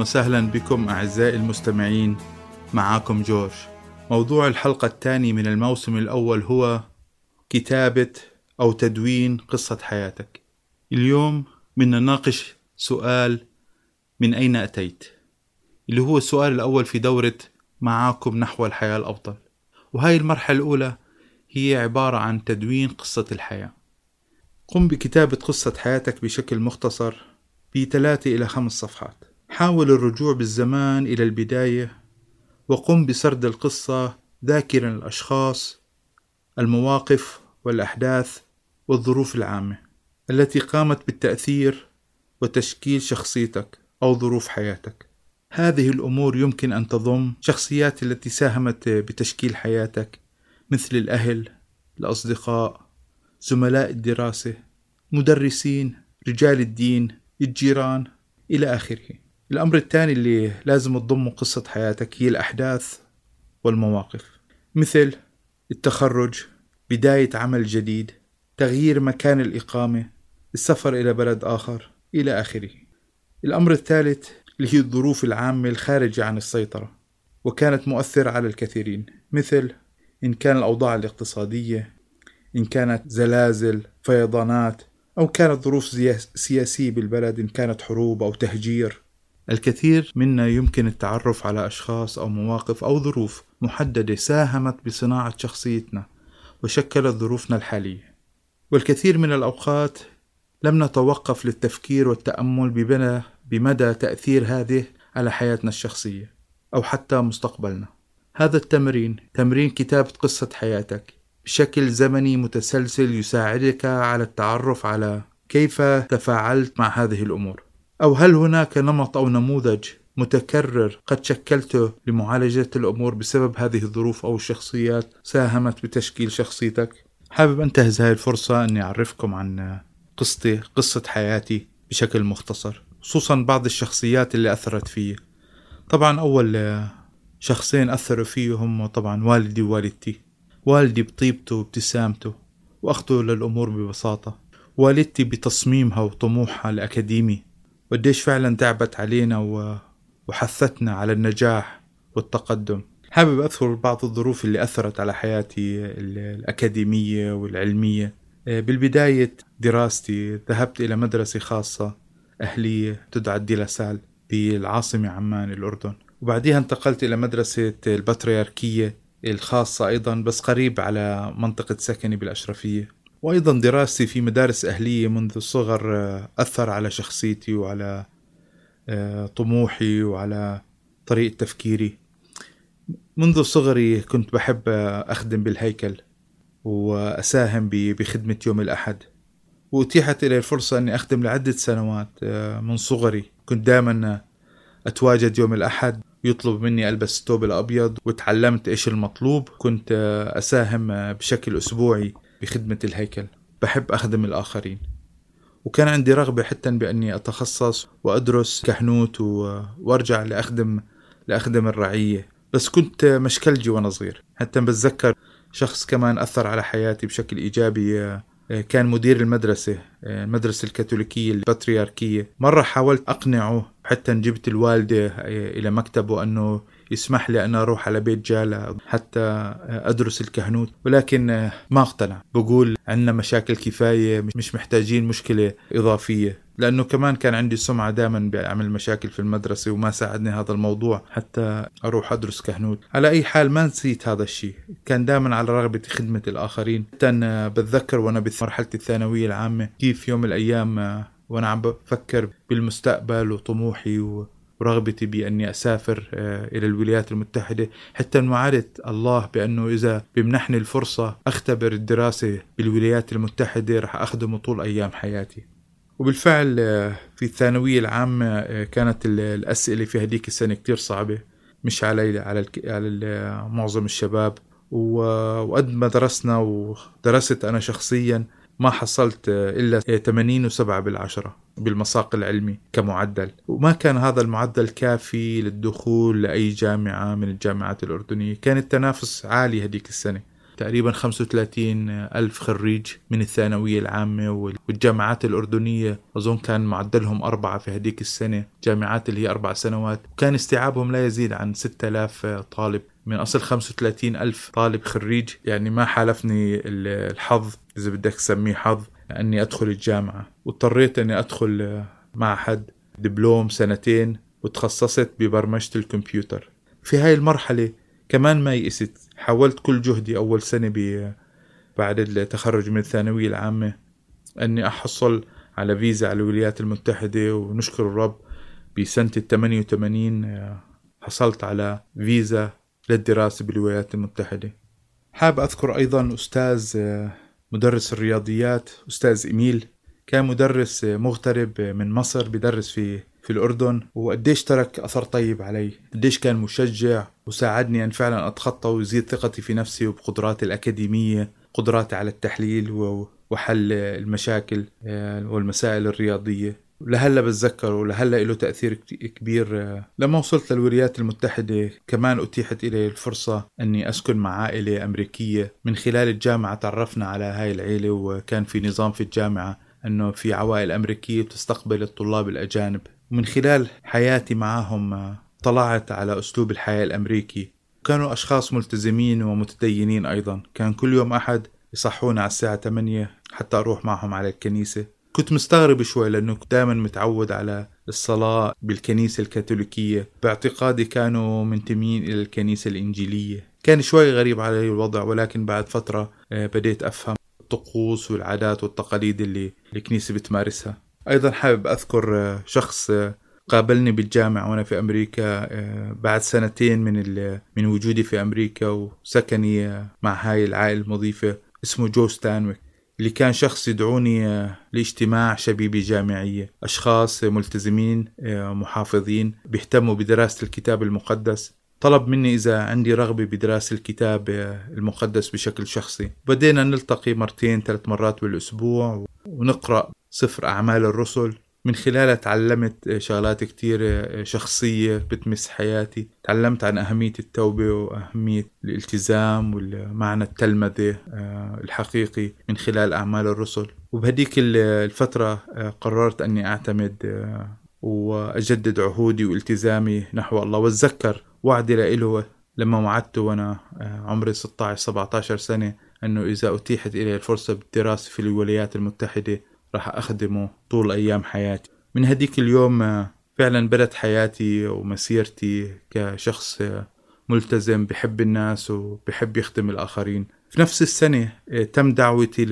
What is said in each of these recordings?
وسهلا بكم أعزائي المستمعين معاكم جورج. موضوع الحلقة الثانية من الموسم الأول هو كتابة أو تدوين قصة حياتك. اليوم بدنا نناقش سؤال من أين أتيت؟ اللي هو السؤال الأول في دورة معاكم نحو الحياة الأفضل. وهاي المرحلة الأولى هي عبارة عن تدوين قصة الحياة. قم بكتابة قصة حياتك بشكل مختصر بثلاثة إلى خمس صفحات. حاول الرجوع بالزمان إلى البداية وقم بسرد القصة ذاكرا الأشخاص المواقف والأحداث والظروف العامة التي قامت بالتأثير وتشكيل شخصيتك أو ظروف حياتك. هذه الأمور يمكن أن تضم شخصيات التي ساهمت بتشكيل حياتك مثل الأهل الأصدقاء زملاء الدراسة مدرسين رجال الدين الجيران إلى آخره. الأمر الثاني اللي لازم تضمه قصة حياتك هي الأحداث والمواقف. مثل التخرج بداية عمل جديد تغيير مكان الإقامة السفر إلى بلد آخر إلى آخره. الأمر الثالث اللي هي الظروف العامة الخارجة عن السيطرة وكانت مؤثرة على الكثيرين. مثل إن كان الأوضاع الاقتصادية إن كانت زلازل فيضانات أو كانت ظروف سياسية بالبلد إن كانت حروب أو تهجير. الكثير منا يمكن التعرف على أشخاص أو مواقف أو ظروف محددة ساهمت بصناعة شخصيتنا وشكلت ظروفنا الحالية. والكثير من الأوقات لم نتوقف للتفكير والتأمل ببنى بمدى تأثير هذه على حياتنا الشخصية أو حتى مستقبلنا. هذا التمرين تمرين كتابة قصة حياتك بشكل زمني متسلسل يساعدك على التعرف على كيف تفاعلت مع هذه الأمور. أو هل هناك نمط أو نموذج متكرر قد شكلته لمعالجة الأمور بسبب هذه الظروف أو الشخصيات ساهمت بتشكيل شخصيتك؟ حابب أنتهز هذه الفرصة أني أعرفكم عن قصتي قصة حياتي بشكل مختصر خصوصا بعض الشخصيات اللي أثرت فيي. طبعا أول شخصين أثروا فيه هم طبعا والدي ووالدتي. والدي بطيبته وابتسامته وأخذه للأمور ببساطة. والدتي بتصميمها وطموحها الأكاديمي. وقديش فعلا تعبت علينا وحثتنا على النجاح والتقدم. حابب أذكر بعض الظروف اللي أثرت على حياتي الأكاديمية والعلمية. بالبداية دراستي ذهبت إلى مدرسة خاصة أهلية تدعى ديلاسال بالعاصمة عمان الأردن. وبعدها انتقلت إلى مدرسة البطريركية الخاصة أيضا بس قريب على منطقة سكني بالأشرفية. وأيضا دراستي في مدارس أهلية منذ الصغر آه، أثر على شخصيتي وعلى آه، طموحي وعلى طريقة تفكيري. منذ صغري كنت بحب أخدم بالهيكل وأساهم بخدمة يوم الأحد. وأتيحت لي الفرصة أني أخدم لعدة سنوات آه، من صغري. كنت دائما أتواجد يوم الأحد. يطلب مني ألبس الثوب الأبيض وتعلمت إيش المطلوب. كنت أساهم بشكل أسبوعي بخدمة الهيكل. بحب أخدم الآخرين. وكان عندي رغبة حتى بأني أتخصص وأدرس كهنوت وأرجع لأخدم لأخدم الرعية. بس كنت مشكلجي وأنا صغير. حتى بتذكر شخص كمان أثر على حياتي بشكل إيجابي كان مدير المدرسة المدرسة الكاثوليكية البطريركية مرة حاولت أقنعه حتى جبت الوالدة إلى مكتبه أنه يسمح لي أن أروح على بيت جالة حتى أدرس الكهنوت ولكن ما اقتنع. بقول عندنا مشاكل كفاية مش محتاجين مشكلة إضافية. لأنه كمان كان عندي سمعة دائما بعمل مشاكل في المدرسة وما ساعدني هذا الموضوع حتى أروح أدرس كهنوت. على أي حال ما نسيت هذا الشيء. كان دائما على رغبة خدمة الآخرين. حتى أنا بتذكر وأنا بمرحلة الثانوية العامة كيف يوم الأيام وأنا عم بفكر بالمستقبل وطموحي و... ورغبتي بأني أسافر آه، إلى الولايات المتحدة. حتى وعدت الله بأنه إذا بمنحني الفرصة أختبر الدراسة بالولايات المتحدة رح أخدم طول أيام حياتي. وبالفعل آه، في الثانوية العامة آه، كانت الأسئلة في هذيك السنة كتير صعبة. مش علي على على معظم الشباب. وقد ما درسنا ودرست أنا شخصيا ما حصلت إلا 80 و7 بالعشرة. بالمساق العلمي كمعدل. وما كان هذا المعدل كافي للدخول لأي جامعة من الجامعات الأردنية. كان التنافس عالي هذيك السنة. تقريبا 35 ألف خريج من الثانوية العامة والجامعات الأردنية. أظن كان معدلهم أربعة في هديك السنة. جامعات اللي هي أربع سنوات. وكان استيعابهم لا يزيد عن 6000 طالب. من أصل 35 ألف طالب خريج. يعني ما حالفني الحظ. إذا بدك تسميه حظ. أني أدخل الجامعة. واضطريت أني أدخل معهد دبلوم سنتين وتخصصت ببرمجة الكمبيوتر. في هاي المرحلة كمان ما يئست. حاولت كل جهدي أول سنة ب بعد التخرج من الثانوية العامة أني أحصل على فيزا على الولايات المتحدة ونشكر الرب بسنة الثمانية وثمانين حصلت على فيزا للدراسة بالولايات المتحدة. حاب أذكر أيضا أستاذ مدرس الرياضيات أستاذ إيميل. كان مدرس مغترب من مصر بدرس في في الأردن. وقديش ترك أثر طيب علي؟ قديش كان مشجع وساعدني أن فعلا أتخطى ويزيد ثقتي في نفسي وبقدراتي الأكاديمية قدراتي على التحليل وحل المشاكل آه، والمسائل الرياضية. لهلا بتذكر ولهلا له تأثير كبير لما وصلت للولايات المتحدة كمان أتيحت إلي الفرصة أني أسكن مع عائلة أمريكية. من خلال الجامعة تعرفنا على هاي العيلة وكان في نظام في الجامعة أنه في عوائل أمريكية بتستقبل الطلاب الأجانب. من خلال حياتي معهم طلعت على أسلوب الحياة الأمريكي. كانوا أشخاص ملتزمين ومتدينين أيضا. كان كل يوم أحد يصحونا على الساعة 8 حتى أروح معهم على الكنيسة. كنت مستغرب شوي لأنه دائما متعود على الصلاة بالكنيسة الكاثوليكية. باعتقادي كانوا منتمين إلى الكنيسة الإنجيلية. كان شوي غريب علي الوضع ولكن بعد فترة آه، بديت أفهم الطقوس والعادات والتقاليد اللي الكنيسة بتمارسها. أيضا حابب أذكر آه، شخص آه، قابلني بالجامعة وأنا في أمريكا بعد سنتين من من وجودي في أمريكا وسكني مع هاي العائلة المضيفة اسمه جو ستانويك. اللي كان شخص يدعوني آه، لاجتماع شبيبة جامعية أشخاص ملتزمين آه، محافظين بيهتموا بدراسة الكتاب المقدس. طلب مني إذا عندي رغبة بدراسة الكتاب آه، المقدس بشكل شخصي. بدينا نلتقي مرتين ثلاث مرات بالأسبوع ونقرأ سفر أعمال الرسل. من خلالها تعلمت شغلات كتير شخصية بتمس حياتي. تعلمت عن أهمية التوبة وأهمية الالتزام والمعنى التلمذة آه، الحقيقي من خلال أعمال الرسل. وبهديك الفترة آه، قررت أني أعتمد آه، وأجدد عهودي والتزامي نحو الله. وأتذكر وعدي له لما وعدته وأنا عمري 16-17 سنة أنه إذا أتيحت إلي الفرصة بالدراسة في الولايات المتحدة راح أخدمه طول أيام حياتي. من هديك اليوم آه، فعلا بدت حياتي ومسيرتي كشخص آه، ملتزم بحب الناس وبحب يخدم الآخرين. في نفس السنة آه، تم دعوتي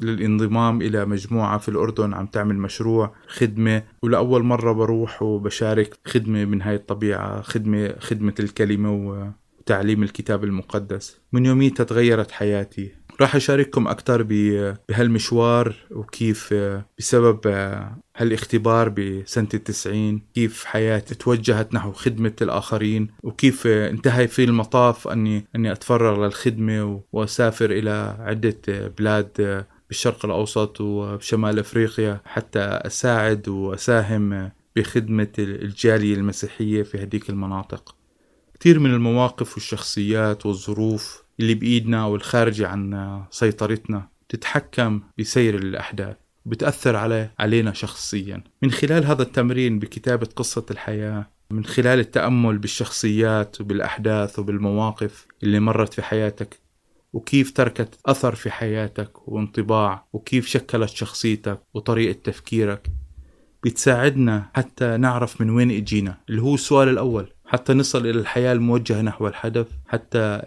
للانضمام إلى مجموعة في الأردن عم تعمل مشروع خدمة ولأول مرة بروح وبشارك خدمة من هاي الطبيعة خدمة خدمة الكلمة وتعليم الكتاب المقدس. من يوميتها تغيرت حياتي. راح أشارككم أكثر بهالمشوار وكيف بسبب هالاختبار بسنة التسعين كيف حياتي توجهت نحو خدمة الآخرين وكيف انتهى في المطاف أني أني أتفرغ للخدمة وأسافر إلى عدة بلاد بالشرق الأوسط وبشمال أفريقيا حتى أساعد وأساهم بخدمة الجالية المسيحية في هذيك المناطق. كثير من المواقف والشخصيات والظروف اللي بإيدنا أو الخارجة عن سيطرتنا تتحكم بسير الأحداث بتأثر على علينا شخصيا. من خلال هذا التمرين بكتابة قصة الحياة من خلال التأمل بالشخصيات وبالأحداث وبالمواقف اللي مرت في حياتك وكيف تركت أثر في حياتك وانطباع وكيف شكلت شخصيتك وطريقة تفكيرك بتساعدنا حتى نعرف من وين إجينا. اللي هو السؤال الأول. حتى نصل إلى الحياة الموجهة نحو الهدف حتى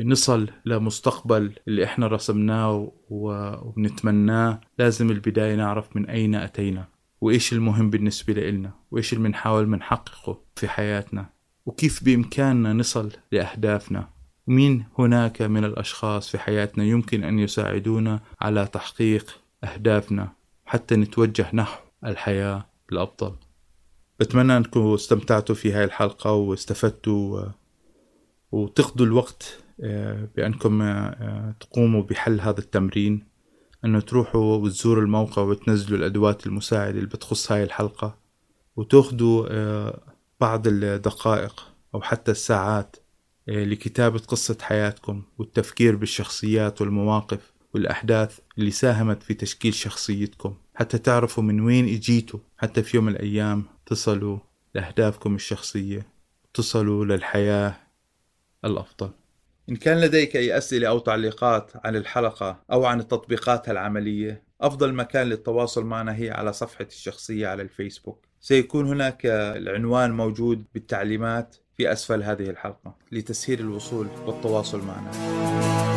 نصل لمستقبل اللي إحنا رسمناه وبنتمناه. لازم البداية نعرف من أين أتينا وإيش المهم بالنسبة لنا وإيش اللي بنحاول بنحققه في حياتنا وكيف بإمكاننا نصل لأهدافنا ومين هناك من الأشخاص في حياتنا يمكن أن يساعدونا على تحقيق أهدافنا حتى نتوجه نحو الحياة الأفضل. بتمنى أنكم استمتعتوا في هاي الحلقة واستفدتوا وتقضوا الوقت آه، بأنكم آه، تقوموا بحل هذا التمرين أنه تروحوا وتزوروا الموقع وتنزلوا الأدوات المساعدة اللي بتخص هاي الحلقة وتاخدوا آه، بعض الدقائق أو حتى الساعات لكتابة قصة حياتكم والتفكير بالشخصيات والمواقف والأحداث اللي ساهمت في تشكيل شخصيتكم حتى تعرفوا من وين إجيتوا حتى في يوم من الأيام تصلوا لأهدافكم الشخصية تصلوا للحياة الأفضل. إن كان لديك أي أسئلة أو تعليقات عن الحلقة أو عن التطبيقات العملية أفضل مكان للتواصل معنا هي على صفحة الشخصية على الفيسبوك. سيكون هناك العنوان موجود بالتعليمات في أسفل هذه الحلقة لتسهيل الوصول والتواصل معنا.